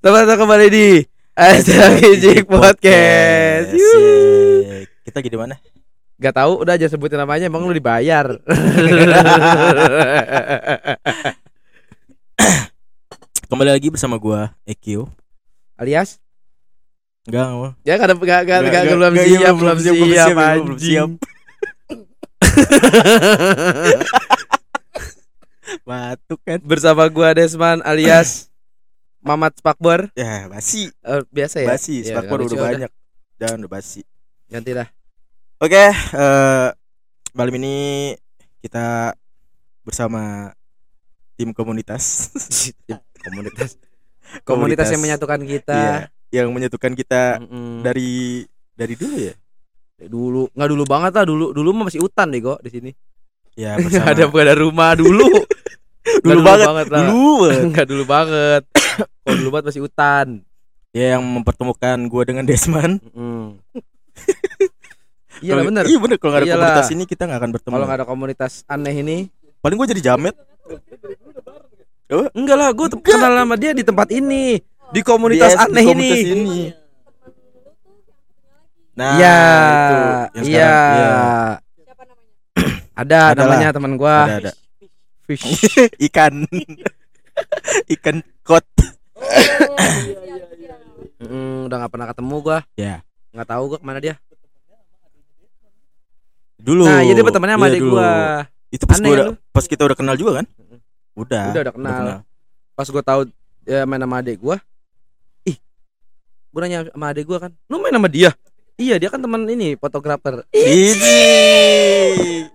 Datang kembali di Asal Podcast. Kita lagi di mana? Gak tahu, udah aja sebutin namanya. Emang lu dibayar? Kembali lagi bersama gua Ekyo. Alias? Enggak, enggak. Ya gak ada gak, gak, Nggak, gak, nggak, belum siap, belum siap, belum siap, belum siap. Batuk kan. Bersama gua Desman alias Mamat Spakbor. Ya, basi. Eh, biasa ya? Basi, Ya, spakbor nggak udah banyak. Jangan udah basi. Ganti dah. Oke, eh malam ini kita bersama tim komunitas. Komunitas. Komunitas yang menyatukan kita. Iya, yang menyatukan kita Mm-mm. dari dari dulu ya. dulu nggak dulu banget lah dulu dulu mah masih hutan deh kok di sini Ya, bersama ada ada rumah dulu Nggak dulu banget, lah. dulu banget. nggak dulu banget kalau dulu banget masih hutan ya yang mempertemukan gua dengan Desman. Mm. iya bener Iya bener kalau nggak ada Iyalah. komunitas ini kita nggak akan bertemu. kalau nggak ada komunitas aneh ini Paling gua jadi jamet. enggak lah gue Enggak. kenal sama dia di tempat ini di komunitas Yes, di aneh komunitas ini ini. Nah, Iya, itu yang iya. iya. Ada, Ada namanya teman gua. Ada, ada. Fish. Ikan. Ikan kot. Mm, udah nggak pernah ketemu gua. Ya. Nggak tahu gua ke mana dia. Dulu. Nah, jadi bertemannya sama Iya, adik gua. Itu pas Aneh gua udah, lu? pas kita udah kenal juga kan? Udah. Udah, udah kenal. Pas gua tahu ya, main sama adik gua. Ih. Gua nanya sama adik gua kan. Lu main sama dia? Iya, dia kan teman ini, fotografer. Ini.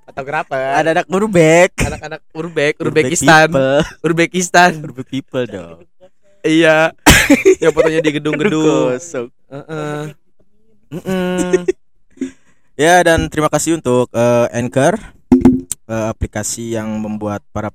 Fotografer. Ada anak Urbek. anak-anak Urbek, Urbekistan. Urbekistan. Urbek people dong. iya. Yang fotonya di gedung-gedung. Kosong. Ya dan terima kasih untuk eh, Anchor eh, aplikasi yang membuat para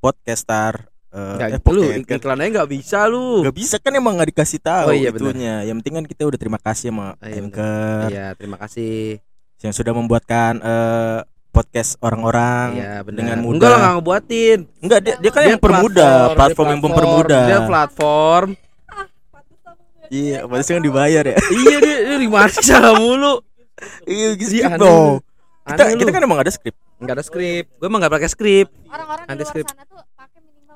podcaster eh, Nggak, eh, lu pocket kan. iklannya nggak bisa lu. Gak bisa kan emang nggak dikasih tahu Oh, iya, itunya. Yang penting kan kita udah terima kasih sama Oh, iya, Anchor Iya, terima kasih. yang sudah membuatkan eh, podcast orang-orang Iya, dengan mudah. Enggak lah nggak ngebuatin. Enggak dia, dia kan Dia yang mempermudah, platform, dia platform yang mempermudah. Dia platform. Iya, pasti kan dibayar ya. iya dia, dia gimana sih salah mulu. Iya, aneh dong. Kita Aneh kita lu. kan emang ada skrip. nggak ada skrip. Gue emang nggak pakai skrip. Orang-orang di Anti luar skrip. sana tuh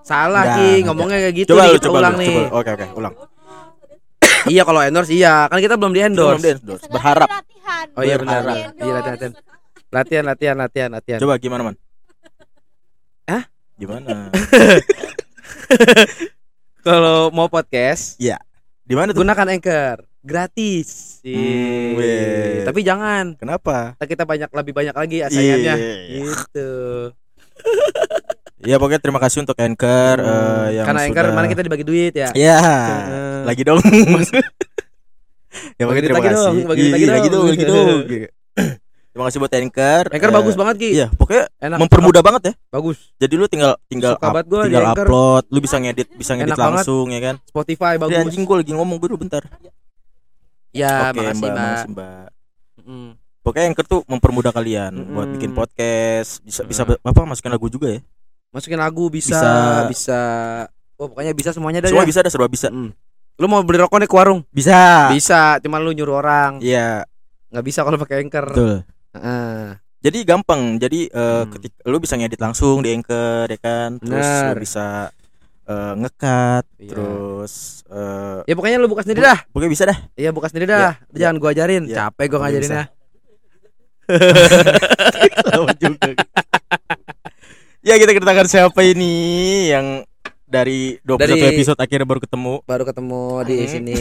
Salah Ki, ngomongnya kayak gitu Coba nih, kita coba ulang lu, nih. coba. Oke oke, ulang. Iya kalau endorse iya, kan kita belum di Belum endorse. di endorse. Berharap. latihan. Oh iya Berharap. benar. Iya latihan, latihan. Latihan, latihan, latihan, latihan. Coba gimana, Man? Hah? Gimana? Kalau mau podcast, Di mana tuh? gunakan Anchor, gratis. Hmm, weh. Tapi jangan, Kenapa? kita banyak lebih banyak lagi saingannya. Iya. Gitu. Ya pokoknya terima kasih untuk Anchor eh, yang Karena Anchor sudah... mana kita dibagi duit ya. Ya, Heeh. lagi dong. ya pokoknya terima lagi kasih. dong, bagi lagi Iya, dong. lagi dong. terima kasih buat Anchor. Anchor Eh, bagus banget Ki. Iya, pokoknya Enak. mempermudah banget ya. Bagus. Jadi lu tinggal tinggal Suka up- banget gua tinggal upload, lu bisa ngedit, bisa ngedit Enak banget. langsung ya kan. Spotify Bagus. bagus. anjing gua lagi ngomong dulu bentar. Ya, Oke, makasih, Mbak, makasih, Mbak. Mm. Pokoknya Anchor tuh mempermudah kalian buat Mm-mm. bikin podcast, bisa bisa Mm. apa masukin lagu juga ya. Masukin lagu bisa, Bisa. bisa. Oh, pokoknya bisa semuanya dah. Semua ya. bisa dah, serba bisa. Mm. Lu mau beli rokok nih ke warung? Bisa. Bisa, cuma lu nyuruh orang. Iya, nggak bisa kalau pakai Anchor. betul. Heeh. Jadi gampang. Jadi eh, Hmm. ketika lu bisa ngedit langsung di Anchor ya kan. Terus Bener. lu bisa eh, ngekat, Iya. terus eh Ya pokoknya lu buka sendiri dah. pokoknya bisa dah. Iya buka sendiri dah. Jangan gua ajarin. Iya. Capek gua ngajarinnya. Juga. Ya kita kedatangan siapa ini yang dari 21 Dari- episode akhirnya baru ketemu. Baru ketemu di Hmm. sini.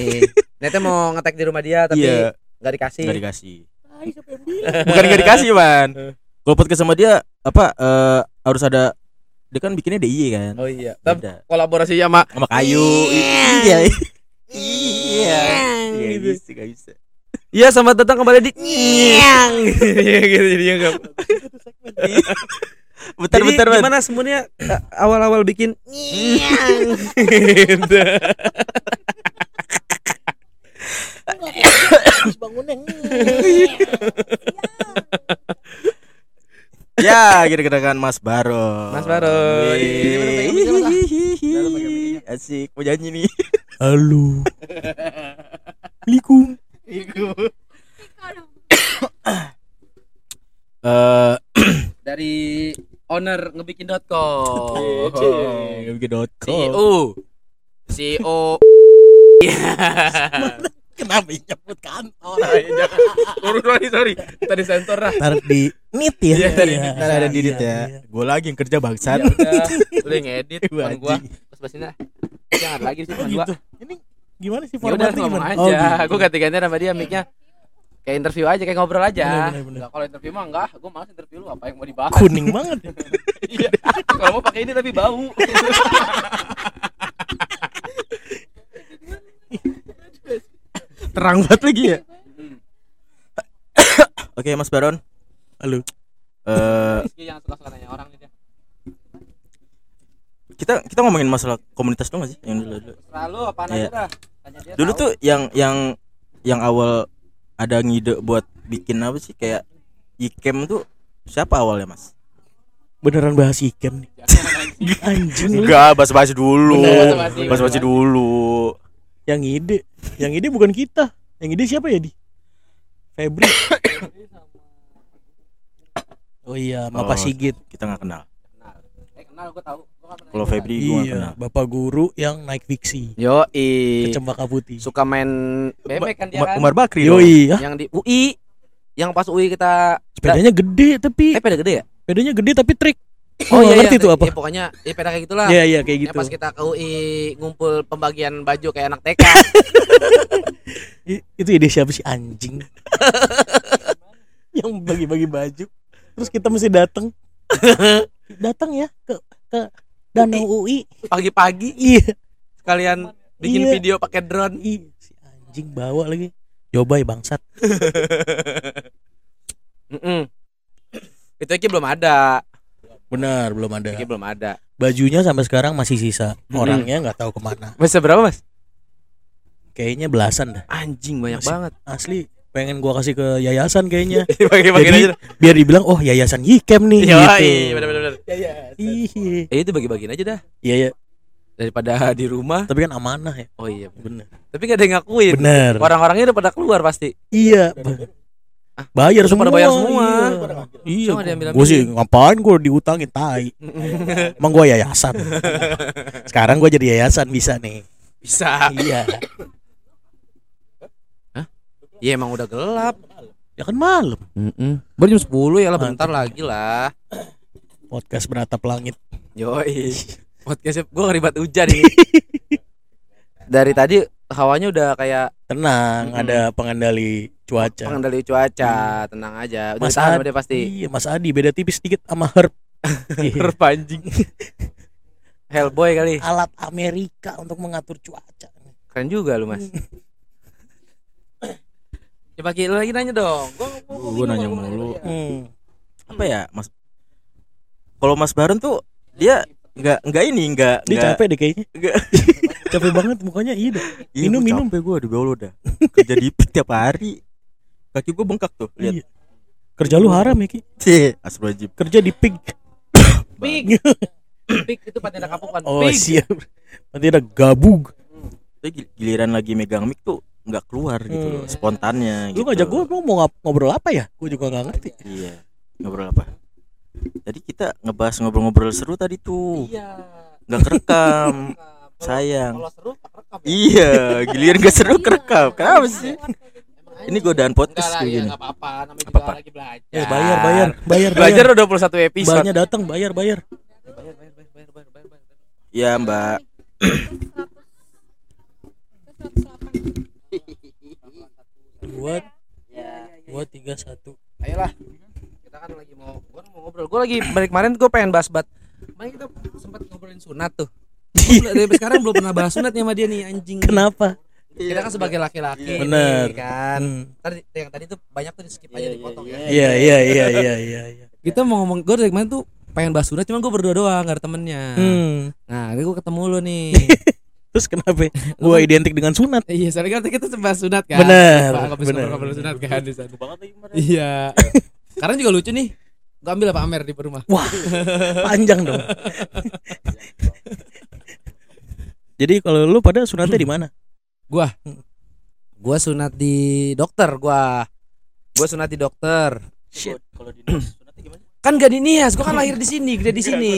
Netnya mau ngetek di rumah dia tapi Iya, nggak dikasih. nggak dikasih. Bukan nggak dikasih, Man. Kalau podcast sama dia apa eh, harus ada dia kan bikinnya DIY kan. Oh iya. Tapi Beda. kolaborasi sama Sama kayu. Iya. Iya. Nggak gitu. bisa, nggak bisa. Iya selamat datang kembali di Nyang. Iya gitu jadinya enggak. Bentar, Jadi bentar, Man. gimana semuanya eh, awal-awal bikin. Gitu. Ya, kita kedatangan Mas Baro. Mas Baro. Asik, mau nyanyi nih. Halo. Assalamualaikum. Eh, Dari owner ngebikin.com. Ngebikin.com. CEO. CEO. Kenapa nyebut kantor? Urus sorry sorry. Tadi sensor lah. Ntar di nit ya. Iya, tadi Iya, Ntar ada didit iya, ya. iya. Gue lagi yang kerja bangsat. Ya udah, ngedit teman gua. basin dah. Jangan lagi sih Oh teman gua. gitu. Ini gimana sih Ya formatnya ngomong gimana? aja. Oh, gitu. Gua ganti-ganti sama dia mic-nya. Kayak interview aja, kayak ngobrol aja. Kalau interview mah enggak, gua malas interview lu apa yang mau dibahas. Kuning banget. Iya. Kalau mau pakai ini tapi bau. Terang banget lagi ya. Oke, Mas Baron. Halo. Eh, nanya orang nih dia. kita kita ngomongin masalah komunitas dong gak sih? Yang dulu dulu. Selalu apaan Iya. aja dah. Tanya dia. Dulu tahu. tuh yang yang yang awal ada ngide buat bikin apa sih kayak ikem tuh siapa awalnya, Mas? Beneran bahas ikem nih. Anjing. Enggak, basa-basi dulu. Bener, basa-basi. Basa-basi dulu. Yang ide, yang ide bukan kita. Yang ide siapa ya di? Febri. Oh iya, Bapak Oh, Sigit. Kita nggak kenal. Kenal. Gua tahu. Kalau. Febri gua nggak Iya, kenal. Bapak guru yang naik fiksi Yo ke Cempaka Putih. suka main BMX kan dia Umar, kan. Umar Bakri. Yoi, ah, Yang di UI. Yang pas UI kita sepedanya gede tapi Eh, peda gede ya? sepedanya gede tapi trik. Oh, nggak ngerti tuh apa? Ya, pokoknya ya peda kayak gitulah. Iya, iya kayak gitu. pas kita ke UI ngumpul pembagian baju kayak anak TK. I- itu ide siapa sih anjing? yang bagi-bagi baju. Terus kita mesti datang. datang ya ke ke Danau UI. Pagi-pagi Iya. sekalian bikin Iya. video pakai drone. Ih, si anjing bawa lagi. Coba ya bangsat. Mm-mm. Itu Iki belum ada. Benar, belum ada. Iki belum ada. Bajunya sampai sekarang masih sisa. Orangnya nggak tahu ke mana. Mas berapa, Mas? Kayaknya belasan dah. Anjing banyak Masih- banget. Asli pengen gua kasih ke yayasan kayaknya. Bagi-bagi Jadi aja. biar dibilang oh yayasan Yikem nih Iya, gitu. iya, benar-benar. Iya. Eh itu bagi-bagiin aja dah Iya ya, daripada di rumah. tapi kan amanah ya. Oh iya. Bener. Tapi gak ada yang ngakuin. Bener. Orang-orangnya udah pada keluar pasti. Iya. ba- Bayar semua. pada bayar semua. Iya. Bilang Gue sih ngapain gue diutangin tai. Emang gue yayasan. Sekarang gue jadi yayasan bisa nih. Bisa. Iya. Iya emang udah gelap. Ya kan malam. Heeh. Baru jam 10 ya lah bentar lagi lah. Podcast beratap langit. Yoi. Podcastnya gue ngeribat hujan ini. Dari tadi hawanya udah kayak Tenang, Mm-mm. ada pengendali cuaca. pengendali cuaca, tenang aja. Udah Mas Adi, dia pasti. Iya, Mas Adi beda tipis sedikit sama Herb. Iya. Terpanjing. Hellboy kali. Alat Amerika untuk mengatur cuaca. Keren juga lu, Mas. Lu lagi nanya dong. Gua, gua, Gua nanya mulu. Hmm. Apa ya, Mas? Kalau Mas Baron tuh dia nggak nggak ini nggak Dia nggak capek deh kayaknya. nggak capek banget mukanya iya dah. Iya, Minum, gua minum. capek gue di bawah udah kerja di tiap hari kaki gue bengkak tuh lihat Iya. Kerja lu haram ya Ki. Cih, Astagfirullahaladzim. Kerja di pig. Pik. Pik itu patina kapukan. Oh siap. Nanti ada gabug. Gil- giliran lagi megang mic tuh nggak keluar gitu loh Hmm. spontannya Lu gitu. ngajak gua mau ngobrol apa ya? Gua juga nggak ngerti. iya ngobrol apa tadi kita ngebahas ngobrol-ngobrol seru tadi tuh Iya. nggak kerekam sayang Kalau seru tak rekam ya. iya giliran gak seru kerekam kenapa sih ini godaan podcast kayak ya gini enggak apa-apa, namanya juga Apa-apa? lagi belajar. Eh bayar bayar bayar Belajar bayar. udah 21 episode. Banyak datang bayar bayar. Bayar, bayar, bayar, bayar, bayar, bayar, bayar. ya mbak Dua dua tiga satu. Ayolah. Kita kan lagi mau gua mau ngobrol. Gua lagi balik kemarin gua pengen bahas bat. Kemarin kita sempat ngobrolin sunat tuh. Gua Dari sekarang belum pernah bahas sunatnya sama dia nih anjing. Kenapa? Kita kan sebagai laki-laki Bener. nih, kan. Hmm. Tadi yang tadi tuh banyak tuh di skip aja dipotong ya. Iya iya iya iya iya. iya. Kita mau ngomong gua dari kemarin tuh pengen bahas sunat cuman gua berdua doang gak ada temennya. Hmm. Nah, ini gua ketemu lu nih. Terus kenapa? Gua identik dengan sunat. Iya, soalnya kan kita bahas sunat kan. Bener. ngobrol sunat kan di sana. Iya. Sekarang juga lucu nih. Gua ambil apa Amer di rumah? Wah, panjang dong. Jadi kalau lu pada sunatnya di mana? Gua sunat di dokter gua. Gua sunat di dokter. Shit. Kalau di sunatnya gimana? Kan gak di Nias, gua kan lahir di sini, gede di sini.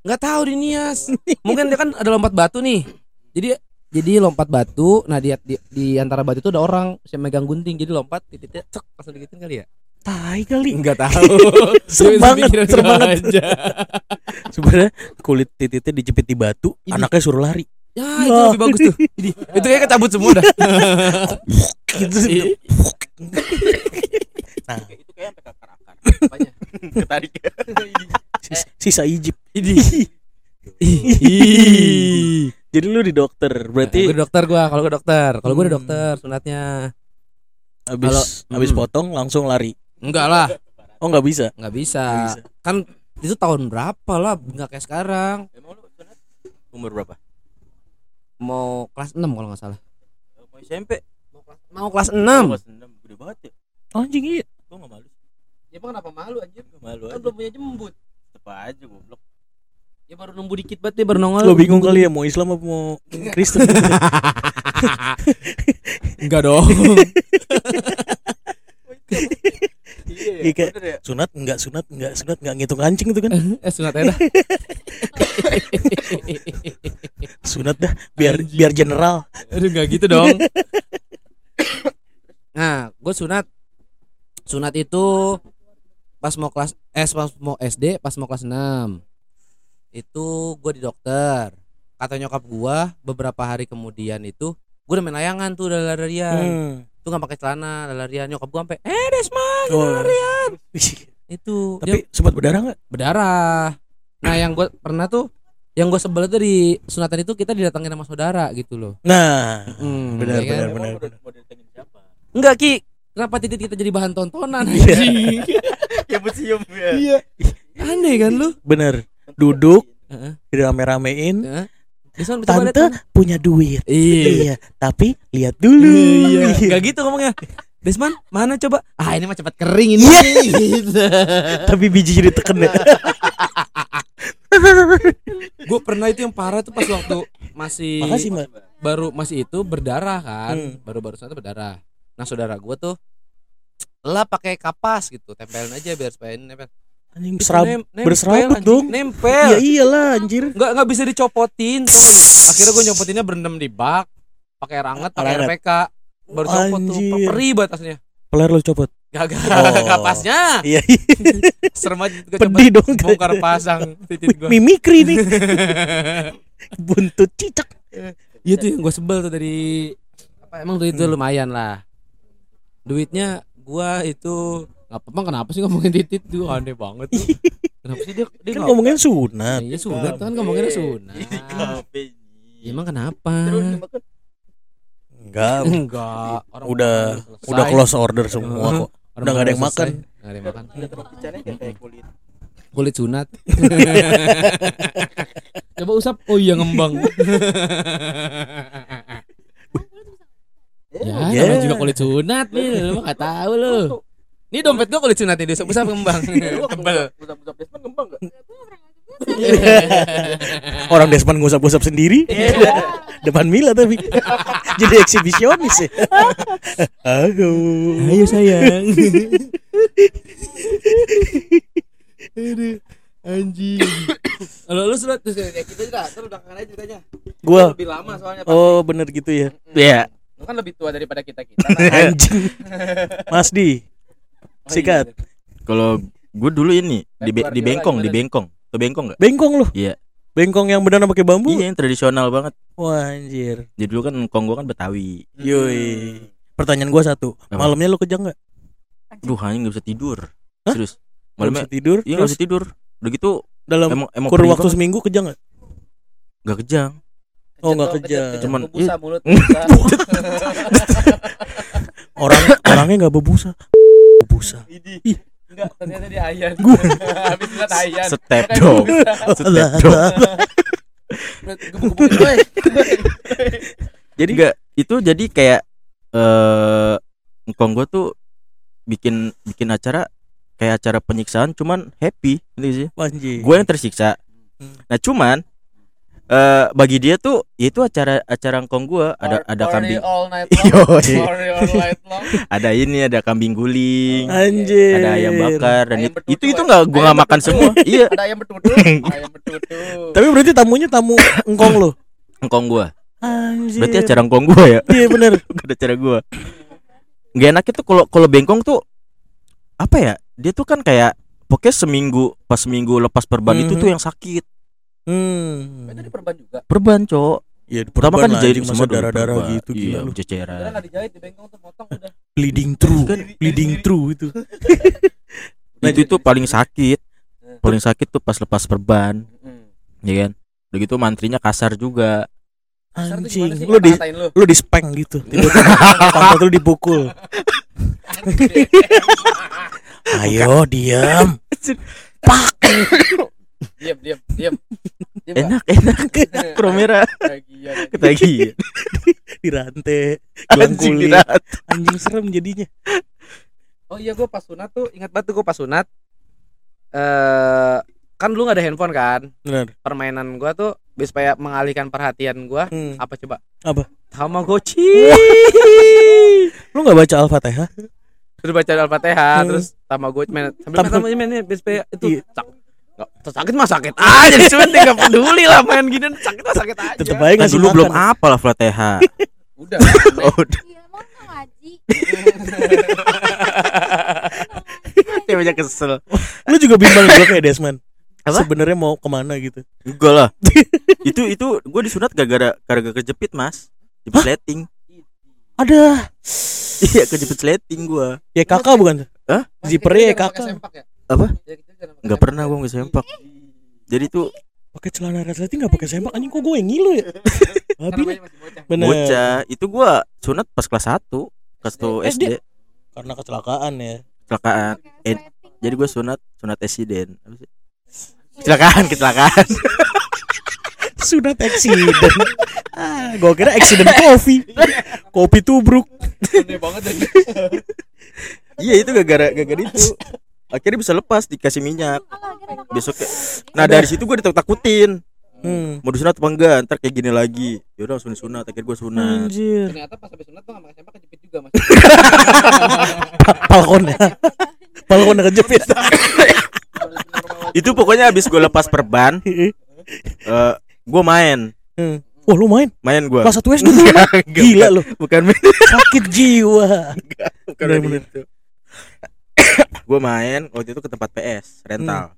Nggak tahu di Nias. Mungkin dia kan ada lompat batu nih. Jadi jadi lompat batu, nah di, di, di antara batu itu ada orang yang megang gunting, jadi lompat titiknya cek langsung digitin kali ya? Tai kali. Enggak tahu. Serem banget, serem banget. aja. Sebenarnya kulit titiknya dijepit di batu, Ini. anaknya suruh lari. Ya, itu lebih bagus tuh. Ini, itu kayak kecabut semua dah. Gitu. Iya. Nah, Itu kayak sampai ke akar-akar. Apanya? Ketarik. Sis- sisa. Ih. Jadi lu di dokter, berarti Gue dokter gua, kalau gue dokter, kalau gue udah dokter sunatnya. habis kalau- habis hmm. potong langsung lari. Enggak lah, Oh nggak bisa. nggak bisa. Kan itu tahun berapa lah, nggak kayak sekarang. Emang lu sunat umur berapa? Mau kelas 6 kalau nggak salah. Mau SMP. Mau kelas 6. Kelas 6 gede banget ya. Anjing iya. Gua enggak malu. Ya kenapa malu anjir? Gua malu Kan belum punya jembut. Tetep aja goblok. Ya baru numbu dikit banget dia baru nongol. Lo bingung kali ya mau Islam apa mau Kristen? Enggak dong. Iya, kayak- bener ya. sunat enggak sunat enggak sunat enggak ngitung kancing itu kan. eh sunat dah. Sunat dah biar Anjing. biar general. Aduh nggak gitu dong. nah, gue sunat. Sunat itu pas mau kelas eh pas mau SD, pas mau kelas 6. Itu gue di dokter. Kata nyokap gua beberapa hari kemudian itu gue udah main layangan tuh udah larian. Hmm. Tuh nggak pakai celana, larian nyokap gua sampai eh Desma Oh. larian. Itu Tapi dia sempat berdarah enggak? berdarah. Nah, yang gue pernah tuh yang gue sebel itu di sunatan itu kita didatangin sama saudara gitu loh. Nah, Hmm, benar ya kan? benar Emang benar. benar. Enggak Ki Kenapa titit kita jadi bahan tontonan Iya. Ya museum ya. Iya Aneh kan lu Bener. Duduk Heeh. dirame-ramein. Lihat Tante punya duit. Iya Iya, tapi lihat dulu. Iya Gak gitu ngomongnya Desmond mana coba Ah ini mah cepat kering ini Iya. gitu. tapi bijinya diteken ya. Gue pernah itu yang parah tuh pas waktu Masih Makasih, Mbak. Baru masih itu berdarah kan Hmm. Baru-baru saat berdarah Nah saudara gue tuh lah pakai kapas gitu tempelin aja biar supaya ini nempel Anjing serab nem- nempel, berserabut anjing. dong. nempel Ya iyalah anjir. nggak nggak bisa dicopotin akhirnya gue nyopotinnya berendam di bak pakai air hangat pakai. RPK baru copot tuh Anjir. perih batasnya Peler lo copot. gagal Oh. kapasnya Iya, serem aja gue pedih dong. bongkar pasang titit gue Mimikri nih. Buntut cicak. Iya tuh yang gue sebel tuh dari apa emang duit itu Hmm. lumayan lah duitnya gua itu nggak apa kenapa sih ngomongin titit tuh aneh banget tuh kenapa sih dia dia Kan ngomongin sunat. iya sunat kan ngomonginnya sunat Di kafe. Ya, emang kenapa dimakan. Enggak. enggak orang Udah selesai. udah close order semua kok. Orang udah nggak ada yang selesai. makan. nggak ada yang makan kulit. kulit sunat coba usap oh iya ngembang ya Ya. namanya juga kulit sunat nih lu mah nggak tahu lu ini dompet gua kulit sunat nih usap ngembang tebel Usap-usap Desmond ngembang enggak? Orang Desmond ngusap-ngusap sendiri. Depan Mila tapi. Jadi eksibisionis ya. Ayo. ayo sayang Aduh, anjing kalau lu terus kayak kita juga terus belakangan aja ceritanya Gua lebih lama soalnya Oh bener gitu ya. Iya. Lu kan lebih tua daripada kita kita Anjing. Mas Di. Sikat. Kalau gue dulu ini di be- di bengkong, di bengkong. Tuh bengkong enggak? Bengkong lu. Iya. Bengkong yang beneran pakai bambu. Iya, yang tradisional banget. Wah anjir. Jadi dulu kan kong gua kan Betawi. Yoi. Pertanyaan gua satu. Apa? Malamnya lu kejang nggak? Duh, hanya nggak bisa tidur. Hah? Serius. Nggak Malamnya bisa tidur. iya nggak terus bisa tidur. Udah gitu dalam emang emang kurun waktu banget. seminggu kejang nggak? nggak kejang. Oh, nggak kejang. Cuman- busa mulut Orang orangnya nggak bebusa. Bebusa. Ih. enggak ternyata dia ayan Gua. habis lihat ayan Step dong. Step dong. Jadi enggak itu jadi kayak eh engkong gua tuh bikin bikin acara kayak acara penyiksaan cuman happy gitu sih gue yang tersiksa Hmm. nah cuman eh bagi dia tuh itu acara acara ngkong gue ada ada kambing. all night Yoi. all night long. Ada ini ada kambing guling. Anjir. ada ayam bakar. Dan Ayam itu itu itu eh. nggak gue nggak makan semua. Iya. Ada ayam betutu. Ayam betutu. Tapi berarti tamunya tamu engkong lo. ngkong gue Anjir. berarti acara ngkong gue ya? Iya benar. bukan acara gue nggak enak itu kalau kalau bengkong tuh apa ya? Dia tuh kan kayak pokoknya seminggu pas seminggu lepas perban itu Mhm. tuh yang sakit Hmm. itu di perban juga. Perban cok. Ya, pertama kan dijahit dijahit semua dulu, darah-darah perban. gitu iya, gila lu. ceceran. Nggak dijahit di bengkong tuh potong udah. Bleeding through, Kan bleeding through itu. itu tuh paling sakit. Paling sakit tuh pas lepas perban. Ya kan? Udah gitu mantrinya kasar juga. Anjing, lu di lu? lu di speng gitu. Tiba-tiba pantat lu dipukul. Ayo diam. diam diam diam Diam, Pak. enak enak promera Ketagihan. Dirantai, gelang anjing kulit. Anjing serem jadinya. oh iya gue pas sunat tuh ingat banget tuh gue pas sunat eh kan lu gak ada handphone kan Benar. permainan gua tuh supaya mengalihkan perhatian gua Hmm. apa coba Apa? Tamagotchi Lu nggak baca Al-Fatihah? terus baca al-fatihah Hmm. terus Tamagotchi main sambil Tam- main Tamagotchi main main supaya itu Iya. sak nggak sakit mah sakit aja cuma nggak peduli lah main gini sakit mah sakit aja Tetep aja ngasih dulu makan. belum apa lah Flateha udah oh udah Iya, ngaji? ceweknya kesel Lu juga bimbang juga kayak Desman. Apa? Sebenarnya mau ke mana gitu? enggak lah itu itu gue disunat gara-gara gara-gara kejepit mas jepit sleting Ada. iya kejepit sleting gue Ya kakak bukan? Hah? Zippernya ya kakak. ya? Apa? Nggak pernah gue nggak sempak jadi tuh Pakai celana resleting nggak pakai sempak anjing kok gue yang ngilu ya? Masih bocah. Bener. bocah itu gue sunat pas kelas 1 kelas 1 SD Karena kecelakaan ya. kecelakaan Eh, jadi gue sunat sunat sih? kecelakaan kecelakaan Sunat accident. ah, gue kira accident kopi. Kopi tubruk. Aneh banget iya itu gara-gara gara-gara itu akhirnya bisa lepas dikasih minyak. Ada besoknya nah dari situ gue ditakut-takutin. Hmm. mau disunat apa enggak? Ntar kayak gini lagi. Yaudah langsung disunat akhirnya gue sunat. Anjir. ternyata pas habis sunat tuh pakai sempak kejepit juga mas. Balkonnya. Balkonnya kejepit. itu pokoknya habis gue lepas perban eh gue main. Hmm. Wah lu main? Main gue kelas 1 SD Gila lu. Bukan main. Sakit jiwa. Bukan Bener-bener. itu gue main waktu itu ke tempat PS rental.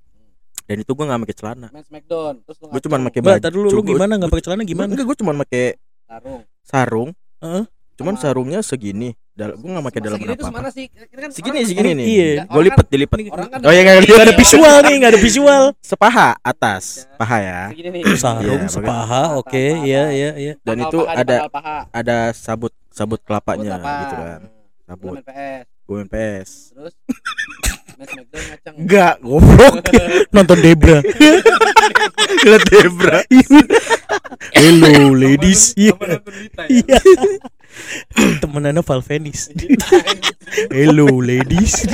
Dan itu gue nggak pakai celana. Main smackdown terus lu gue cuma pakai baju tadi dulu lu gimana? Nggak pakai celana gimana? enggak gue cuma pakai tarung sarung. Heeh. cuman Sama- sarungnya segini. Dal- gue nggak pakai dalam apa sih? Kan segini orang- segini nih. Iya. gue lipet dilipet orang kan oh ya nggak Gak ada visual nih, gak ada visual. sepaha atas. Paha ya. Segini nih. Sarung, Iya, sepaha, oke, iya, iya, iya. dan itu ada ada sabut sabut kelapanya gitu kan. Lu sabut. PS gue main PS terus main smackdown ngacang enggak goblok Nonton Debra. lihat Debra Hello ladies. Iya. Dita ya? Iya. Temenannya Valvenis. Hello ladies.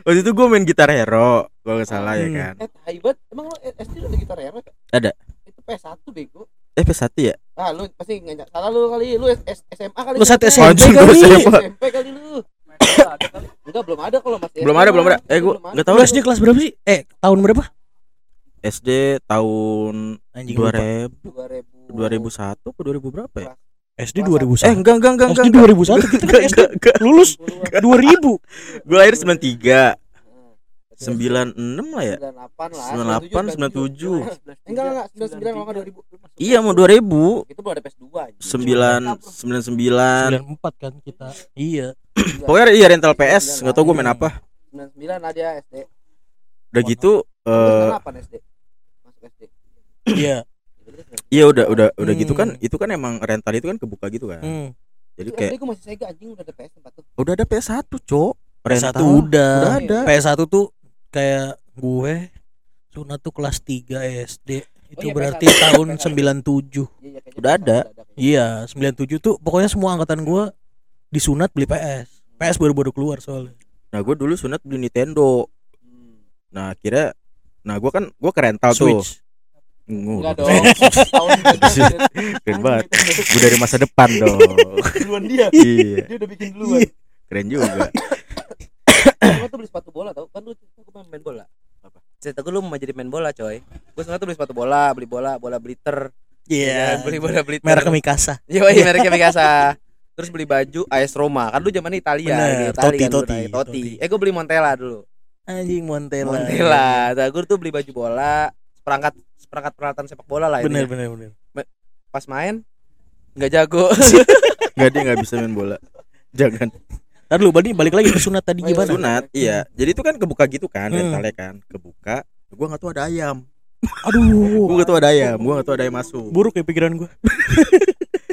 waktu itu gue main gitar hero gue nggak salah ya Hmm. kan eh emang lu SD ada gitar ya Mas? Ada. itu PS1 bego eh PS1 ya ah lu pasti nggak salah lu kali lu S- S- SMA kali Lu saat gitarnya. SMP Anjing, kali. gua SMA. SMP kali lu enggak belum ada kalau masih belum ada belum ada eh gue Belum ada. nggak tahu Lu. SD kelas berapa sih? Eh, tahun berapa? SD tahun Anjing lupa. 2000 2001 ke 2000 berapa ya SD eh 2001. enggak enggak enggak SD enggak 2001 kita kan enggak SD enggak enggak lulus 2000. gue lahir 93 96 lah ya. 98 lah 98 97 enggak enggak 99 kalau enggak 2000 iya mau 2000 itu belum ada PS2 anjing. 9 99 94 kan kita. Iya. pokoknya iya rental PS nggak tau gue main apa. 99 ada SD udah gitu eh 98 SD masuk SD Iya. iya udah udah udah gitu kan Hmm. itu kan emang rental itu kan kebuka gitu kan. Hmm. jadi kayak SD gue masih Sega anjing udah ada PS tempat tuh. Udah ada PS1 cok. PS1 rental. udah. udah ada. PS1 tuh kayak gue sunat tuh kelas 3 SD. Itu iya, berarti PS1. tahun PS1. 97. Iya, iya, Udah ada. kayaknya. Iya, 97 tuh pokoknya semua angkatan gua disunat beli PS. PS baru-baru keluar soalnya. Nah gue dulu sunat beli Nintendo. Nah akhirnya, nah gue kan gue ke rental tuh. Switch. Enggak dong. Tahun Keren banget. Gue dari masa depan dong. duluan dia. iya, Dia udah bikin duluan. keren juga. Gue tuh beli sepatu bola tau Kan lu cerita gue main bola Apa? Cerita gue lu mau jadi main bola coy Gue sebenernya tuh beli sepatu bola Beli bola Bola bliter Iya. Beli bola bliter Merek Mikasa. Iya mereknya Mikasa Terus beli baju AS Roma Kan lu zaman Italia Bener, di Itali Totti, kan naik, Totti. Totti. Eh gue beli Montella dulu Anjing Montella. Montella Nah gue tuh beli baju bola Seperangkat Seperangkat peralatan sepak bola lah Bener ini bener bener. Pas main Nggak jago Nggak dia nggak bisa main bola. Jangan. Tadi lu balik balik lagi ke sunat tadi Oh, gimana? Sunat, iya. Jadi itu kan kebuka gitu kan, Hmm. rentalnya kan, kebuka. Gue nggak tahu ada ayam. Aduh. Gue nggak tahu ada ayam. Gue nggak tahu ada ayam masuk. Buruk ya pikiran gua.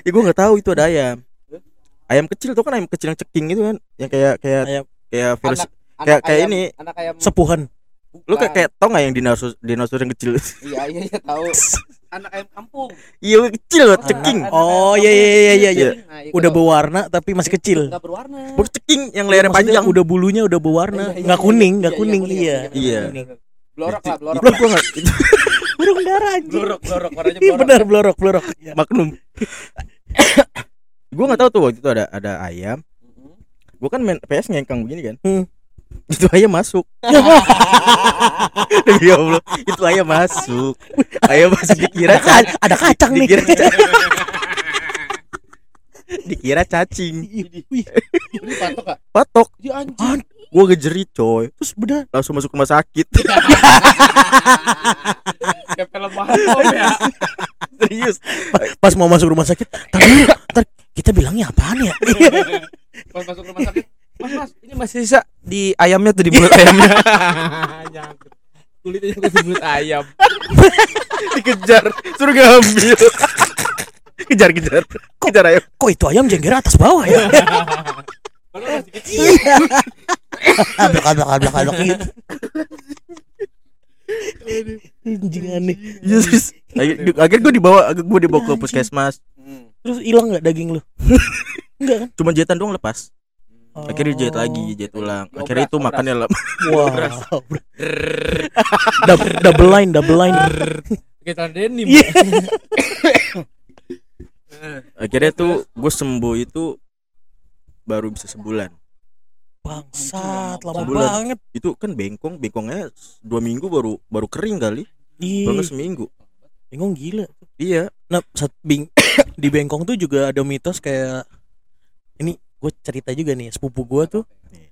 Ya gue nggak tahu itu ada ayam. Ayam kecil tuh kan ayam kecil yang ceking gitu kan, yang kayak kayak Ayam. kayak virus. Anak- kayak- anak kayak ayam- ini. Anak ayam Sepuhan. Lu kayak kayak tau nggak yang dinosaurus dinosaurus yang kecil? Iya iya iya tahu Anak ayam kampung Iya kecil banget, ceking. Oh, anak iya, iya, iya, iya, iya. Nah, itu Udah berwarna tapi masih kecil. Nggak berwarna Bukan ceking yang layarnya Maksudnya panjang. Udah bulunya udah berwarna. Iya, iya, Nggak iya, kuning, iya, nggak iya, kuning. Iya. Iya. Blorok lah blorok Itu Burung dara anjing. Blorok blorok warnanya Iya blorok benar blorok blorok. Iya. Magnum. gue nggak tahu tuh waktu itu ada ada ayam. Gue kan main PS ngengkang begini kan. Itu ayam masuk. Demi Allah, itu ayam masuk. Ayam masuk dikira Ada, ada kacang nih. dikira dikira cacing. Patok Patok. Dia anjing Gue ngejerit coy. terus benar. Langsung masuk rumah sakit. Kayak film Marvel ya Serius. Pas mau masuk rumah sakit, tar kita bilangnya apaan ya? Pas masuk rumah sakit masih sisa di ayamnya tuh di mulut ayamnya Nyangkut Kulitnya di mulut ayam Dikejar, suruh ngambil. kejar kejar. Kejar ayam. Kok itu ayam jengger atas bawah ya? Iya. Ablak ablak ablak ablak gitu. Anjing aneh. Iya, terus akhirnya gue dibawa, gue dibawa ke puskesmas. Terus hilang nggak daging lu? Enggak kan? Cuma jahitan doang lepas. Oh. Akhirnya dijahit lagi, jahit ulang. Diobras, Akhirnya itu makannya lem. Wow. double, double line, double line. Celana denim Iya. Akhirnya tuh gue sembuh itu baru bisa sebulan. Bangsat, lama Sebulan. banget. Itu kan bengkong, bengkongnya dua minggu baru baru kering kali. Iya. Baru seminggu. Bingung gila. Iya. Nah, saat bing di Bengkong tuh juga ada mitos kayak gue cerita juga nih sepupu gue tuh Nih.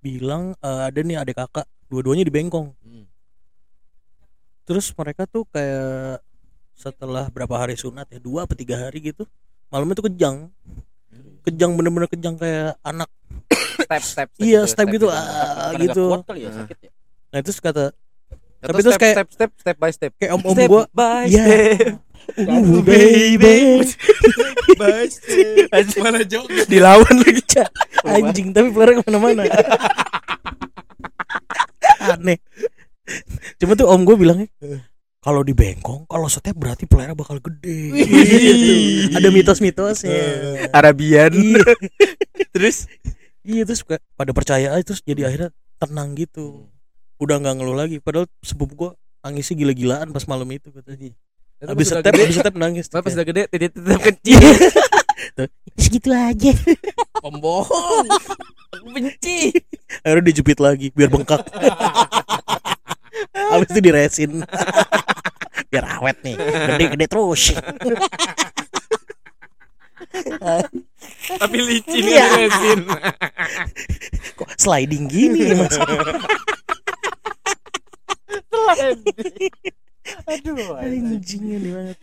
bilang eh, ada nih adik kakak dua-duanya di Bengkong Hmm. terus mereka tuh kayak setelah berapa hari sunat ya dua apa tiga hari gitu malamnya tuh kejang kejang bener-bener kejang kayak anak Step step Iya, step gitu, Karena ah, nggak gitu. kuat kali ya sakit ya nah terus kata Atau Tapi terus step, kayak- step step step by step. kayak om om Step gue by Iya. step. Uh, baby. by step. Mana joget Dilawan lagi. anjing tapi pelare ke mana-mana. Aneh. Cuma tuh om gue bilangnya kalau di Bengkong kalau setiap berarti pelera bakal gede. Gitu. ada mitos-mitosnya. Arabian. iya. Terus? Iya terus kayak pada percaya aja terus jadi akhirnya tenang gitu udah nggak ngeluh lagi. Padahal sepupu gue nangisnya gila-gilaan pas malam itu katanya. Habis step gede, habis step nangis. Pas sudah gede titik tetap kecil segitu aja. Pembohong. Aku benci. Akhirnya dijepit lagi biar bengkak. Habis itu diresin. Biar awet nih gede-gede terus. Tapi licin Iya. resin kok sliding gini mas Aduh anjing ini banget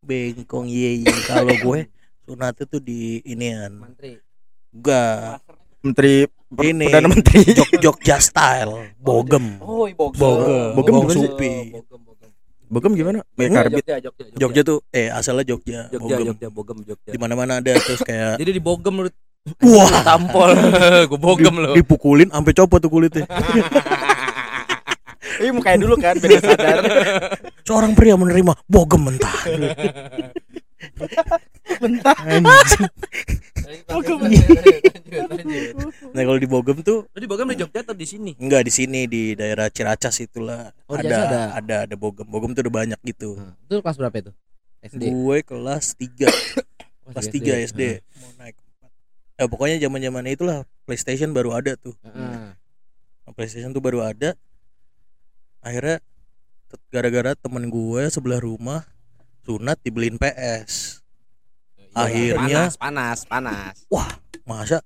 bengkong iya iya kalau gue sunatnya tuh di inian Mantri enggak Menteri Per- Ini. Perdana Menteri. jog jogja style bogem Oh, bogem. Bogem. Bogem Bogem gimana sih? supi. Bogem, bogem. Bogem gimana? Kayak Enggak, karbit. Jogja, Jogja, Jogja tuh eh asalnya Jogja, Jogja, bogem Jogja, bogem, Jogja. di mana mana ada terus kayak Jadi di bogem lu wah tampol. Gue bogem lu. dipukulin sampai copot tuh kulitnya Ini mukanya dulu kan biar sadar. seorang pria menerima bogem mentah. Mentah. Anjing. Nah kalau di Bogem tuh Lu di Bogem di Jogja atau di sini? enggak di sini di daerah Ciracas itulah. Oh, ada, ada? ada? ada Bogem. Bogem tuh udah banyak gitu. Nah, itu kelas berapa itu? SD. gue kelas 3 kelas 3 SD mau naik empat. ya pokoknya zaman zamannya itulah PlayStation baru ada tuh. Heeh. Nah, PlayStation tuh baru ada akhirnya gara-gara temen gue sebelah rumah sunat dibeliin PS Akhirnya- panas, panas, panas. masa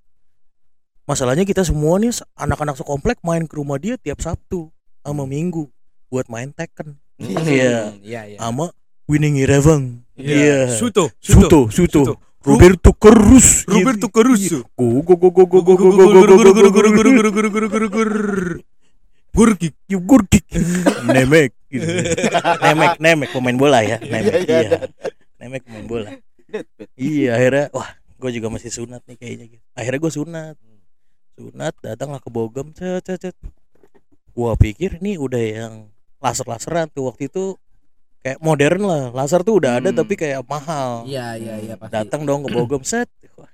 masalahnya kita semua nih anak-anak sekomplek main ke rumah dia tiap Sabtu sama Minggu buat main Tekken Iya. Iya, iya. sama Winning Eleven iya Suto, Suto Suto Roberto Carlos Roberto Caruso. go go go go go go go go go go go go go Gurkik, you gurkik, nemek, gitu. nemek, nemek pemain bola ya, nemek, iya, nemek pemain bola. Iya, akhirnya, wah, gue juga masih sunat nih kayaknya gitu. Akhirnya gue sunat, sunat, datanglah ke Bogem, cet, cet, cet. Gua pikir ini udah yang laser-laseran tuh waktu itu kayak modern lah, laser tuh udah ada Hmm. tapi kayak mahal Iya, iya, iya pasti. datang dong ke Bogem set Wah,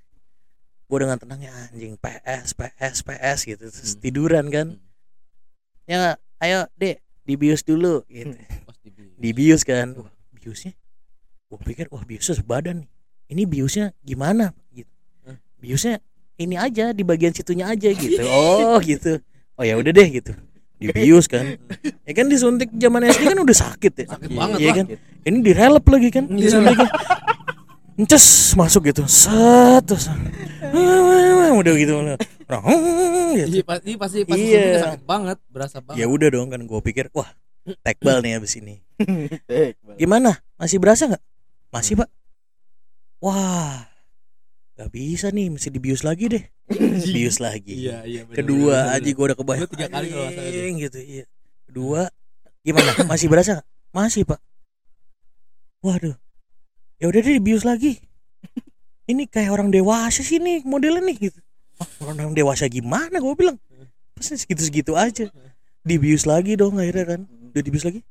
gue dengan tenangnya anjing PS PS PS gitu terus Hmm. tiduran kan ya ayo dek dibius dulu gitu. Pas di- dibius kan. Wah, biusnya? Gue pikir wah biusnya sebadan nih. Ini biusnya gimana? Gitu. Hah? biusnya ini aja di bagian situnya aja gitu. Oh gitu. Oh ya udah deh gitu. Dibius kan. Ya kan disuntik zaman SD kan udah sakit ya. Sakit banget Iya lah. kan? Ini direlep lagi kan? Disuntiknya Ences masuk gitu. Set terus. Udah gitu. Orang gitu. Iya, pasti pasti pasti Iya. suntiknya sakit banget, berasa banget. ya udah dong kan gue pikir wah tekbal nih abis ini. Gimana? Masih berasa nggak? Masih pak. Wah nggak bisa nih mesti dibius lagi deh. Bius lagi. Iya, iya. bener, kedua bener, aja bener. gue udah kebayang. Tiga kali kalau gitu iya. Kedua gimana? Masih berasa nggak? masih pak. Waduh ya udah deh bius lagi. Ini kayak orang dewasa sih nih modelnya nih gitu. Wah, orang dewasa gimana? Gue bilang. Pasti segitu segitu aja. Dibius lagi dong akhirnya kan. Udah dibius lagi?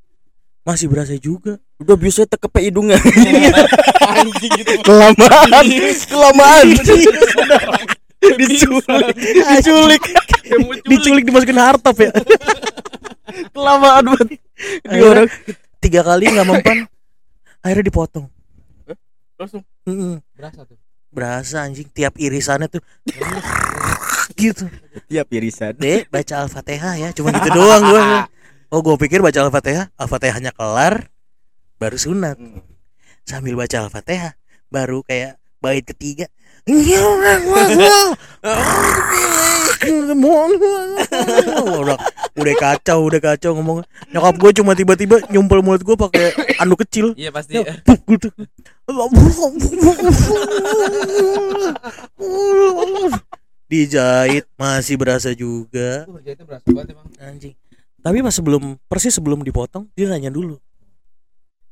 Masih berasa juga. Udah biusnya tekepe hidungnya. Anjing gitu. kelamaan. kelamaan. diculik. diculik. diculik dimasukin hartop ya. Kelamaan banget. Di orang tiga kali nggak mempan. Akhirnya dipotong langsung Mm-mm. Berasa tuh. berasa anjing. Tiap irisannya tuh. Gitu. Tiap irisan. dek baca al-fatihah ya. Cuma gitu doang gue oh gue pikir baca al-fatihah. Al-fatihahnya kelar baru sunat. Sambil baca al-fatihah baru kayak bait ketiga udah kacau udah kacau ngomong nyokap gue cuma tiba-tiba nyumpel mulut gue pakai anduk kecil Iya pasti. Ya, puk, gitu. Dijahit masih berasa juga Itu berjahitnya berasa banget emang. anjing. Tapi pas sebelum persis sebelum dipotong dia nanya dulu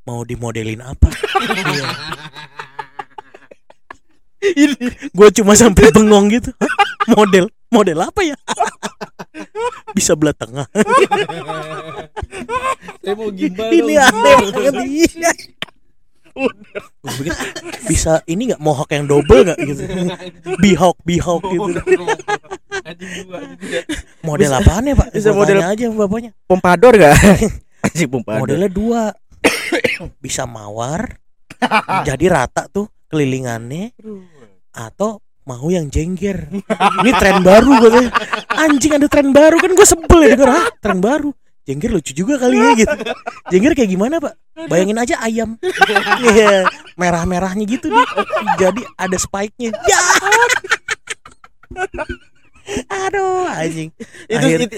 mau dimodelin apa. Gue cuma sampai bengong gitu. Model model apa ya? Bisa belah tengah. Saya mau gimbal. Ini aneh banget. Pikir, bisa ini nggak mohawk yang double nggak gitu bihawk bihawk gitu model apaan ya pak Bisa Gua model- aja bapaknya Pompador gak? Anjing pompador. modelnya dua bisa mawar jadi rata tuh kelilingannya atau mau yang jengger. Ini tren baru katanya anjing ada tren baru. Kan gue sebel ya denger ah tren baru? Jengger lucu juga kali ya gitu. Jengger kayak gimana pak? Bayangin aja ayam. Iya, merah-merahnya gitu deh jadi ada spike-nya. Ya. Aduh anjing. Itu, Akhir- itu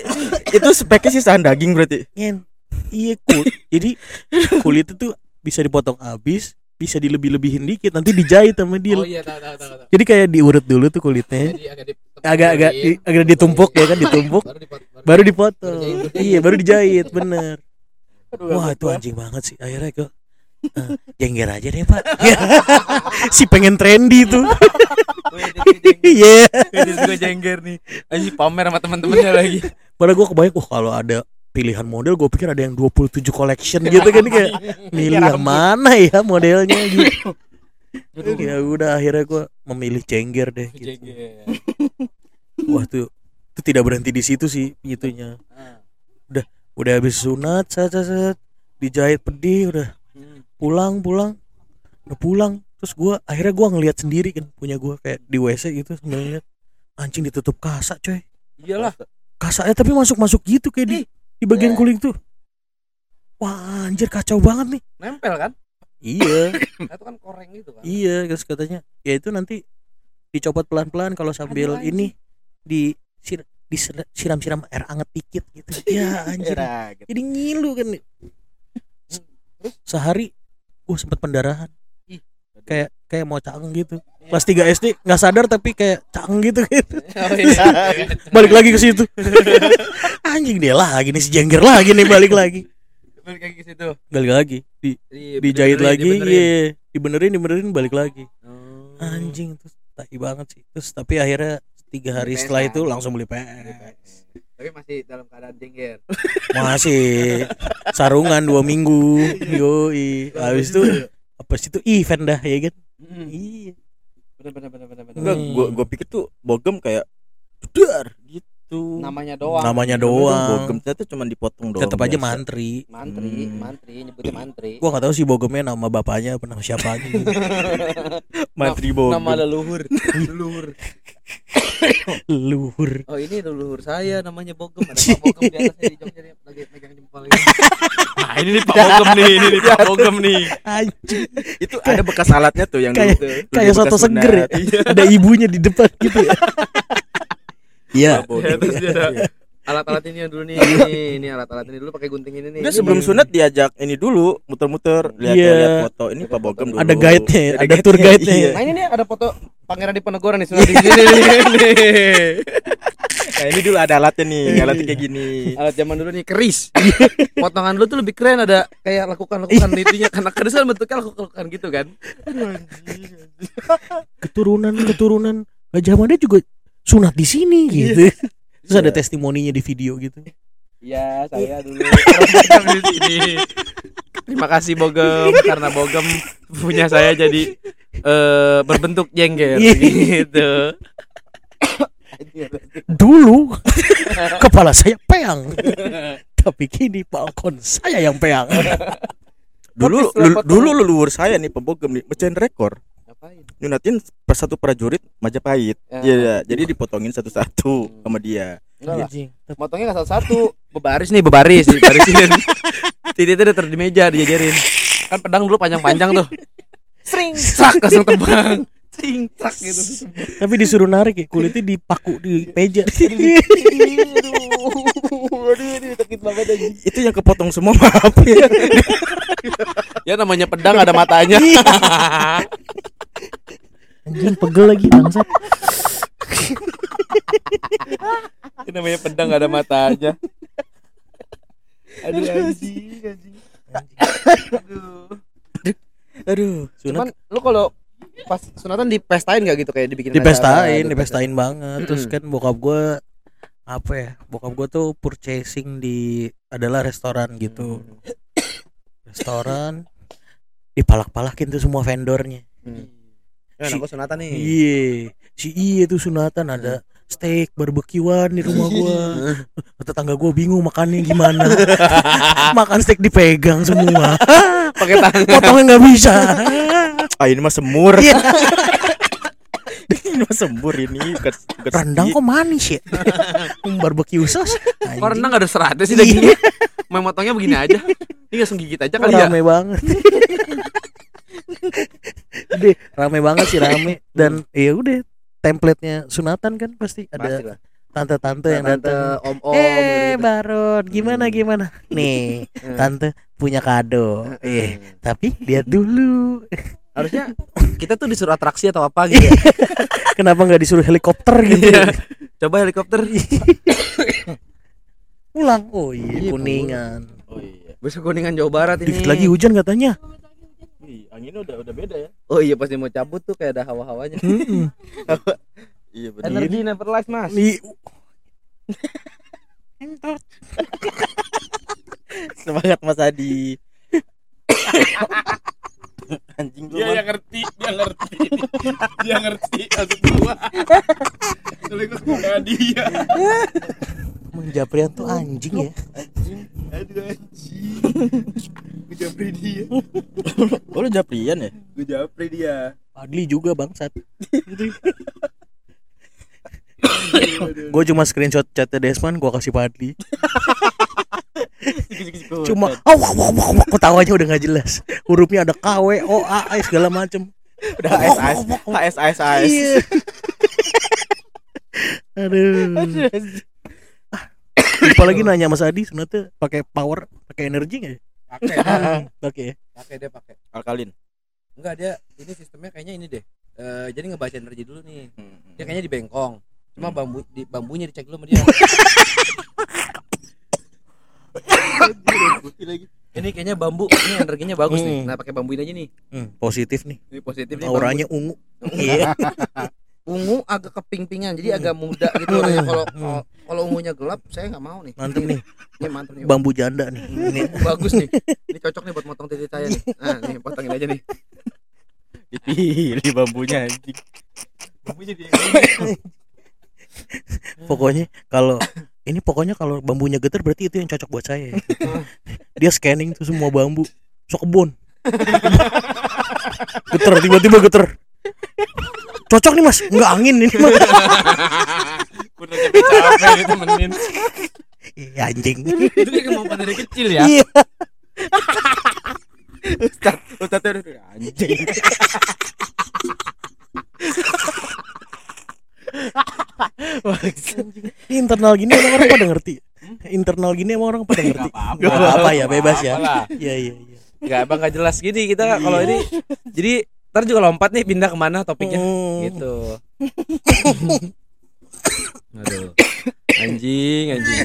itu speknya sisahan daging berarti. Ngen. Iya kul. Jadi kulit itu bisa dipotong habis, bisa dilebih-lebihin dikit, nanti dijahit sama dia. Oh iya tahu tahu tahu. tahu. Jadi kayak diurut dulu tuh kulitnya. Jadi agak di Agak-agak di- agak ditumpuk ya kan, ditumpuk. Baru dipot. Baru dipotong. Baru dijahit. Iya, baru dijahit, bener. Wah, itu anjing banget sih. Akhirnya kok eh, jengger aja deh, Pak. si pengen trendy tuh. Iya. gue jengger nih. Anjing pamer sama teman-temannya lagi. Padahal gue kebayang, wah kalau ada pilihan model gue pikir ada yang 27 collection gitu kan kayak milih yang mana ya modelnya gitu. Ya udah akhirnya gua memilih cengger deh gitu. wah tuh itu tidak berhenti di situ sih itunya. Udah udah habis sunat set, set, set, dijahit pedih udah. Pulang pulang udah pulang. Terus gua akhirnya gua ngelihat sendiri kan punya gua kayak di WC gitu sambil ngeliat anjing ditutup kasak coy. Iyalah. kasaknya tapi masuk masuk gitu kayak di di bagian kulit tuh. Wah anjir kacau banget nih. Nempel kan? iya. Nah, itu kan koreng gitu kan. iya terus katanya ya itu nanti dicopot pelan pelan kalau sambil ini di sir, disiram siram air anget dikit gitu. Ya anjir. jadi ngilu kan sehari gua sempet pendarahan. Kayak kayak mau cangeng gitu. Kelas 3 SD nggak sadar tapi kayak cangeng gitu. Gitu Oh, iya. balik lagi ke situ. Anjing dia lagi nih si jengger lagi nih balik lagi. Balik lagi ke situ. balik lagi. Di Iya, dijahit lagi. dibenerin. iya dibenerin dibenerin balik lagi. Oh. anjing terus tai banget sih. Terus tapi akhirnya tiga hari Beli setelah PS, itu kan? langsung beli Beli PS. Tapi masih dalam keadaan jengger. masih. Sarungan dua minggu. Yoi. Habis itu apa sih itu event dah ya kan iya Bener bener bener bener. bener. Enggak, Hmm. gua gua pikir tuh bogem kayak dar gitu. Namanya doang. namanya Bogem doang ternyata cuma dipotong doang. tetap aja biasa. mantri Mantri, Hmm. mantri, nyebutnya mantri. gua nggak tahu sih bogemnya nama bapaknya apa nama siapa gitu Mantri bogem. Nama leluhur. leluhur. luhur Oh ini leluhur saya namanya Bogem. Ada Pak Bogem di atasnya di joknya nih, lagi megang jempol ini. Nah, ini nih Pak Bogem nih, ini nih Pak Bogem nih. anjing Itu ada bekas alatnya tuh yang Kayak- dulu kayak soto seger ya sunat. ada ibunya di depan gitu ya iya. Ya, terus dia ada alat-alat ini yang dulu nih. Ini alat-alat ini dulu pakai gunting ini nih. Udah Ini sebelum sunat diajak ini dulu muter-muter lihat Iya. lihat foto ini Pak Bogem dulu. ada guide-nya ya, ada guide-nya, tour guide-nya iya. ya. Nah ini nih ada foto Pangeran di Penegoran nih sunat di sini nih. Nah, ini dulu ada alatnya nih, alatnya kayak gini. Alat zaman dulu nih keris. Potongan dulu tuh lebih keren ada kayak lakukan-lakukan itunya. Karena keris kan bentuknya lakukan-lakukan gitu kan. keturunan keturunan. Gajah Mada juga sunat di sini gitu. Terus ada testimoninya di video gitu. Iya, saya dulu. Di sini. Terima kasih Bogem. Karena Bogem punya saya jadi eh berbentuk jengger Iya. gitu. dulu kepala saya peang tapi kini balkon saya yang peang Dulu dulu leluhur saya nih Pak Bogem nih mecahin rekor. Ngapain? Nyunatin per satu prajurit Majapahit. Ya. Iya, iya. jadi dipotongin satu-satu sama dia. Enggak lah. Anjing. Motongnya nggak satu-satu, bebaris nih, bebaris, dibarisin. Titiknya udah taruh di meja, dijajarin. Kan pedang dulu panjang-panjang tuh. Sering, sak langsung tebang. Sering, sak gitu. tapi disuruh narik ya kulitnya dipaku di meja Aduh, aduh, aduh, sakit banget aja. Itu yang kepotong semua maaf ya. Ya namanya pedang ada matanya. anjing pegel lagi bangsat Ini namanya pedang gak ada matanya. Aduh anjing, anjing. Aduh. Aduh. Cuman lu kalau pas sunatan dipestain gak gitu? Kayak dibikin dipestain acara, dipestain banget. Terus kan bokap gue apa ya bokap gue tuh purchasing di adalah restoran gitu. Restoran dipalak-palakin tuh semua vendornya. Hmm. Ya, sunatan nih. iya si iya tuh sunatan ada steak barbekyuan di rumah gua tetangga gua bingung makannya gimana makan steak dipegang semua Pakai tangan. potongnya nggak bisa Ah ini mah semur. Iya. ini mah semur ini bukan, bukan rendang kok manis ya barbecue sauce Kok rendang ada seratnya sih dagingnya? Main motongnya begini aja. Ini langsung gigit aja kali ya. rame banget Deh, rame banget sih rame dan ya udah template-nya sunatan kan pasti ada tante-tante yang Tante, datang om-om eh gitu-gitu. Baron gimana Hmm. gimana nih Hmm. tante punya kado Hmm. eh tapi lihat dulu Harusnya kita tuh disuruh atraksi atau apa gitu ya. kenapa nggak disuruh helikopter gitu Iya. Coba helikopter. pulang oh iya Iya, kuningan Oh iya. Besok kuningan Jawa Barat ini. dikit lagi hujan katanya Ih, anginnya udah udah beda ya. Oh iya pas dia mau cabut tuh kayak ada hawa-hawanya. Mm-mm. Iya benar. Energi never lies, Mas. Ih, Semangat Mas Adi. Anjing lu. Dia yang ngerti, dia ngerti. Dia ngerti maksud gua. Gua suka dia. Emang Japrian tuh anjing ya. Aduh anjing. Gua japri dia. Oh, lu Japrian ya? Gua japri dia. Padli juga bangsat. gue cuma screenshot chatnya Desman gue kasih Padli. Cuma oh, wah, wah, wah, wah, ketawanya udah nggak jelas. Hurufnya ada K, W, O, A, A segala macem. Udah AS AS AS AS AS. Iya. Aduh. Lupa lagi nanya Mas Adi sebenarnya pakai power, pakai energi nggak? ya? pakai Pakai. ya? pakai dia pakai Alkalin. enggak dia ini sistemnya kayaknya ini deh Eh, jadi ngebaca energi dulu nih Hmm. dia kayaknya di bengkong cuma bambu di bambunya dicek dulu sama dia ini kayaknya bambu ini energinya bagus nih Hmm. nah pakai bambuin aja nih Hmm, positif nih. ini positif nih Auranya ungu. Iya. ungu agak keping-pingan jadi agak muda gitu orangnya kalau kalau- kalau ungunya gelap saya nggak mau nih Mantep nih. ini mantep nih Bambu janda nih. Ini bagus nih ini cocok nih buat motong titik saya nih nah nih potongin aja nih Dipilih bambunya anjing. pokoknya kalau ini pokoknya kalau bambunya getar berarti itu yang cocok buat saya. Dia scanning tuh semua bambu. Sok kebun. geter tiba-tiba geter. Cocok nih mas, nggak angin ini udah capek-capek ditemenin Iya anjing. itu kayak kemampuan dari kecil ya Iya. Ustaz, udah, anjing. Ini internal gini emang orang pada ngerti. Internal gini emang orang pada ngerti. apa-apa. Gak apa-apa ya, bebas ya. Iya iya iya. nggak bang nggak jelas gini kita kalau ini jadi ntar juga lompat nih pindah ke mana topiknya Hmm. gitu aduh anjing anjing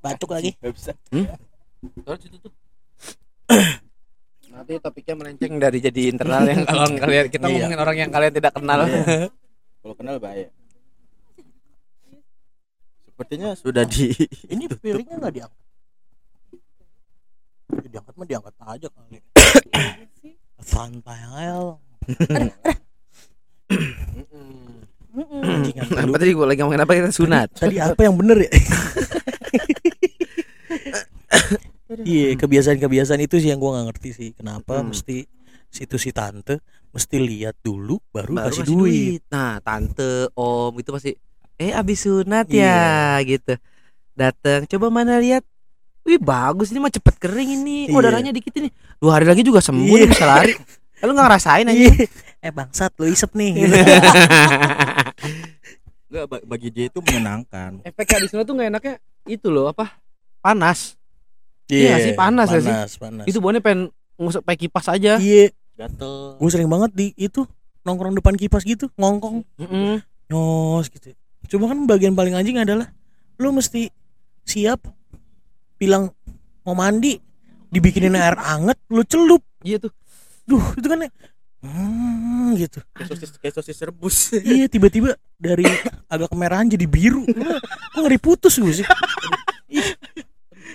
Batuk lagi. Gak bisa. Terus itu tuh. nanti topiknya melenceng dari jadi internal yang kalau kalian kita Iya. ngomongin orang yang kalian tidak kenal Kalau kenal bahaya. Sepertinya sudah di Ini piringnya nggak diangkat. Ya, diangkat mah diangkat aja kali. Santai aja. Apa tadi gue lagi ngomongin apa kita sunat Tadi apa yang bener ya? Iya kebiasaan-kebiasaan itu sih yang gua nggak ngerti sih kenapa Hmm. mesti situ si tante mesti lihat dulu baru, baru kasih kasih duit. Nah, tante, om itu pasti eh abis sunat ya gitu. Datang, coba mana lihat. Wih, bagus ini mah cepet kering ini. Oh, Iya. darahnya dikit ini. Dua hari lagi juga sembuh Iya. nih bisa lari. Lalu nggak ngerasain aja. Iya. Eh bangsat lu isep nih. gitu. Enggak ba- bagi dia itu menyenangkan. Efek abis sunat tuh nggak enaknya itu loh apa? Panas. Iya sih, panas ya sih? panas, panas. Itu buahnya pengen ngusap pakai kipas aja. Iya, Gatel. gue sering banget di itu nongkrong depan kipas gitu, ngongkong, Mm-mm. nyos gitu. Cuma kan bagian paling anjing adalah lu mesti siap bilang mau mandi, dibikinin air anget, lu celup. Iya tuh. Duh, itu kan hmm, gitu. Kayak sosis kayak sosis rebus. iya, tiba-tiba dari agak kemerahan jadi biru. Kok ngeri putus gue sih.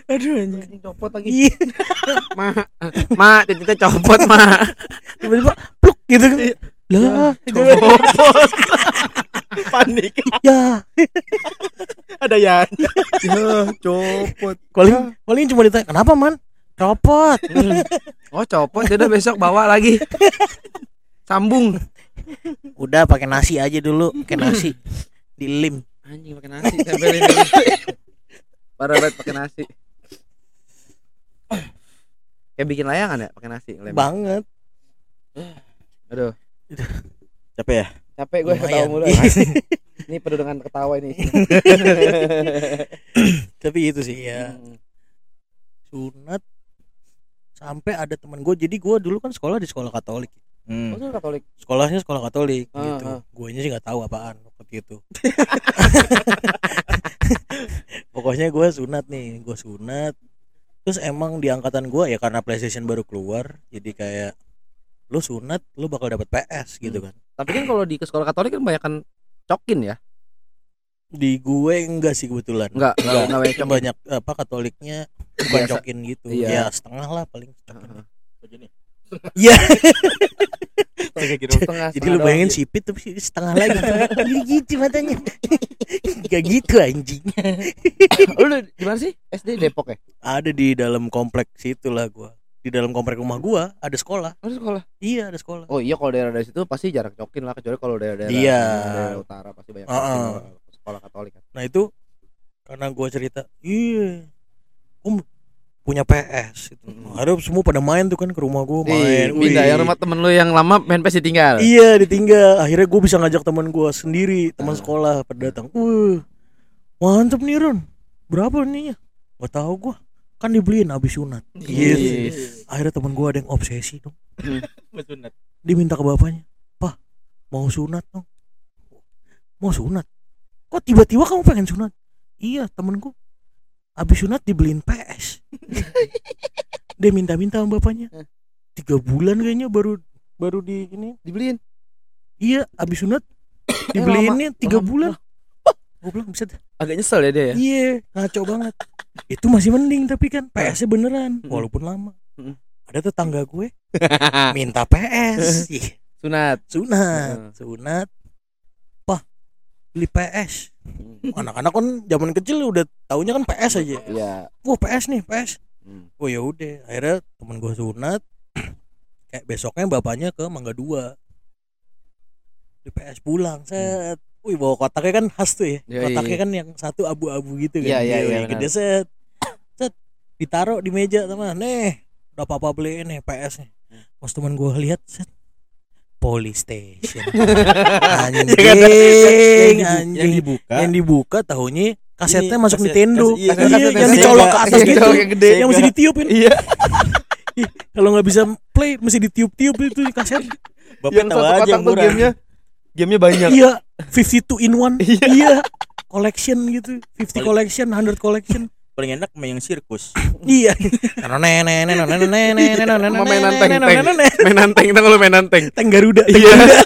Aduh anjing copot lagi. Iya, Ma, ma, titiknya copot, ma. tiba-tiba pluk gitu kan. Lah, Panik. ya. Ada ya. Ya, copot. Paling paling cuma ditanya, "Kenapa, Man?" Copot. Oh, copot. Udah besok bawa lagi. Sambung. Udah pakai nasi aja dulu, pakai nasi. Dilim. Anjing pakai nasi tempelin. Parah banget pakai nasi. Kayak bikin layangan ya pakai nasi ngelempar. Banget. Aduh, Capek ya? Capek gue ketawa Lumayan. mulu. Ini penuh dengan ketawa ini. Tapi itu sih ya sunat sampai ada teman gue jadi gue dulu kan sekolah di sekolah Katolik Hmm. Oh, Katolik. sekolahnya sekolah Katolik Ah, gitu ah. guanya sih nggak tahu apaan waktu itu pokoknya gue sunat nih gue sunat terus emang di angkatan gue ya karena PlayStation baru keluar jadi kayak lu sunat lu bakal dapat PS gitu kan Tapi kan kalau di ke sekolah Katolik kan banyak kan cokin ya? di gue enggak sih kebetulan Enggak, enggak, enggak banyak cokin. banyak apa Katoliknya Biasa. bancokin gitu Iya. ya setengah lah paling cokin. Iya. Setengah, Jadi lu bayangin sipit tapi setengah lagi. Jadi gitu matanya. Gak gitu anjing. Lu di mana sih? SD Depok ya? Ada di dalam kompleks situ lah gua. Di dalam komplek rumah gua ada sekolah. Oh, sekolah. Iya, ada sekolah. Oh iya kalau daerah dari situ pasti jarak cokin lah kecuali kalau daerah-daerah Iya. daerah utara pasti banyak Heeh. cokin, sekolah Katolik kan. Nah itu karena gua cerita, iya, gua punya PS. Gitu. Mm. Ada semua pada main tuh kan ke rumah gua main. Ih, pindah yang rumah temen lu yang lama main PS ditinggal. Iya ditinggal. Akhirnya gue bisa ngajak teman gue sendiri, teman Ah. sekolah pada datang. Wah, mantep nih Ron. Berapa nih ya? Gak tahu gue. Kan dibeliin abis sunat. Gitu. Yes. Akhirnya teman gue ada yang obsesi dong. Sunat. Dia minta ke bapaknya, Pak, mau sunat dong. Mau sunat? Kok tiba-tiba kamu pengen sunat? Iya temenku. Abis sunat dibeliin PS. Dia minta-minta sama bapaknya. Tiga bulan kayaknya baru baru di ini Dibeliin. Iya, abis sunat dibeliinnya tiga bulan. Gue bilang bisa. Agak nyesel ya dia ya. Iya, ngaco banget. Itu masih mending tapi kan PS-nya beneran, Mm. walaupun lama. Mm. Ada tetangga gue minta PS. Sunat. sunat, Mm. sunat. Pah, beli PS. Anak-anak kan zaman kecil udah taunya kan PS aja. Iya. Wah, PS nih, PS. Hmm. Oh ya udah, akhirnya temen gue sunat. Kayak besoknya bapaknya ke Mangga Dua. Di PS pulang, set. Wih bawa kotaknya kan khas tuh ya. Yoi. Kotaknya kan yang satu abu-abu gitu kan. Iya, iya, Yoi, iya, Gede set. Set. Ditaruh di meja teman. Nih, udah papa beliin nih PS nih. Pas teman gue lihat set. Police station. anjing, Yang dibu- anjing. yang dibuka. Yang dibuka tahunya kasetnya Ini, masuk kaset- Nintendo. kaset- iya, Iya, kaset- yang dicolok ke atas Yang gitu. yang gede. Yang mesti ditiupin. Iya. Kalau nggak bisa play mesti ditiup-tiup itu di kaset. Bapak yang tahu satu aja kotak yang tuh murah. gamenya. Gamenya banyak. iya, 52 in one. Iya. Collection gitu. 50 collection, 100 collection. Paling enak main yang sirkus. Iya. Karena nenek nenek nenek nenek nenek nenek Sama mainan tank, tank. nenek Mainan tank, tau lu mainan tank. Tank Garuda. tank Iya. Garuda.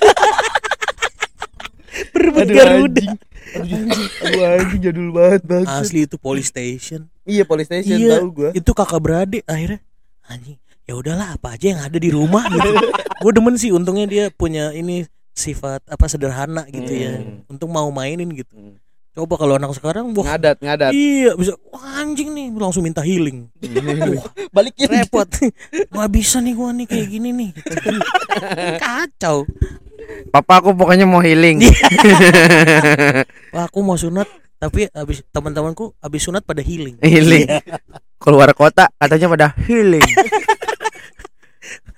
Berebut Garuda. Aduh anjing jadul banget banget. Asli itu police station. Iya police station Iya. tahu gua. Itu kakak beradik akhirnya anjing. Ya udahlah apa aja yang ada di rumah gitu. Gue demen sih untungnya dia punya ini sifat apa sederhana gitu ya. Hmm. Untung mau mainin gitu. Hmm. Coba kalau anak sekarang wah Ngadat, ngadat. Iya bisa Wah, anjing nih langsung minta healing. Wah, Balikin. repot. Gak bisa nih gua nih kayak gini nih. Kacau. Papa aku pokoknya mau healing. Wah, aku mau sunat tapi abis teman-temanku abis sunat pada healing. healing. Keluar kota katanya pada healing.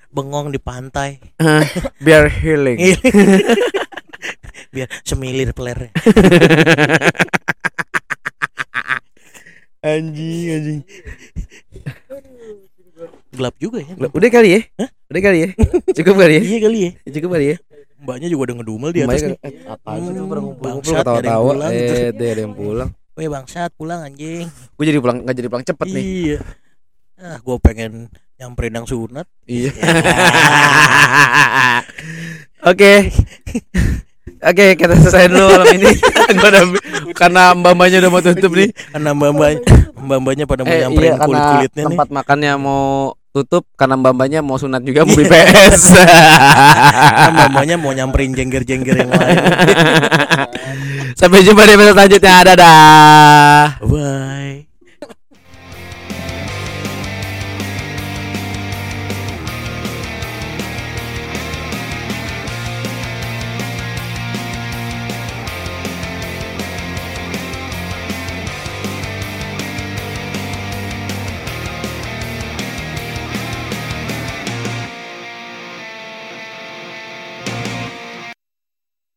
Bengong di pantai. Biar healing. Biar semilir pelernya. Anjing, anjing. Gelap juga ya. Udah kali ya? Udah kali ya? Cukup kali ya? Iya kali ya. Cukup kali ya? Mbaknya juga udah ngedumel di atas nih. Eh, apa Hmm, sih pada ngumpul-ngumpul ketawa-tawa. pulang. Eh, deh ada yang pulang. Weh bangsat pulang anjing. Gue jadi pulang nggak jadi pulang cepet nih. Iya. Ah, gua pengen yang sunat. Iya. Oke. Oke, kita selesai dulu malam ini. Gua udah karena mbak-mbaknya udah mau tutup nih. Karena mbak-mbaknya mbak-mbaknya pada mau Eh, nyamperin iya, kulit-kulitnya nih. tempat makannya mau tutup karena mbak-mbaknya mau sunat juga mau beli PS. Karena mbak-mbaknya mau nyamperin jengger-jengger yang lain. Sampai jumpa di episode selanjutnya. Dadah. Bye.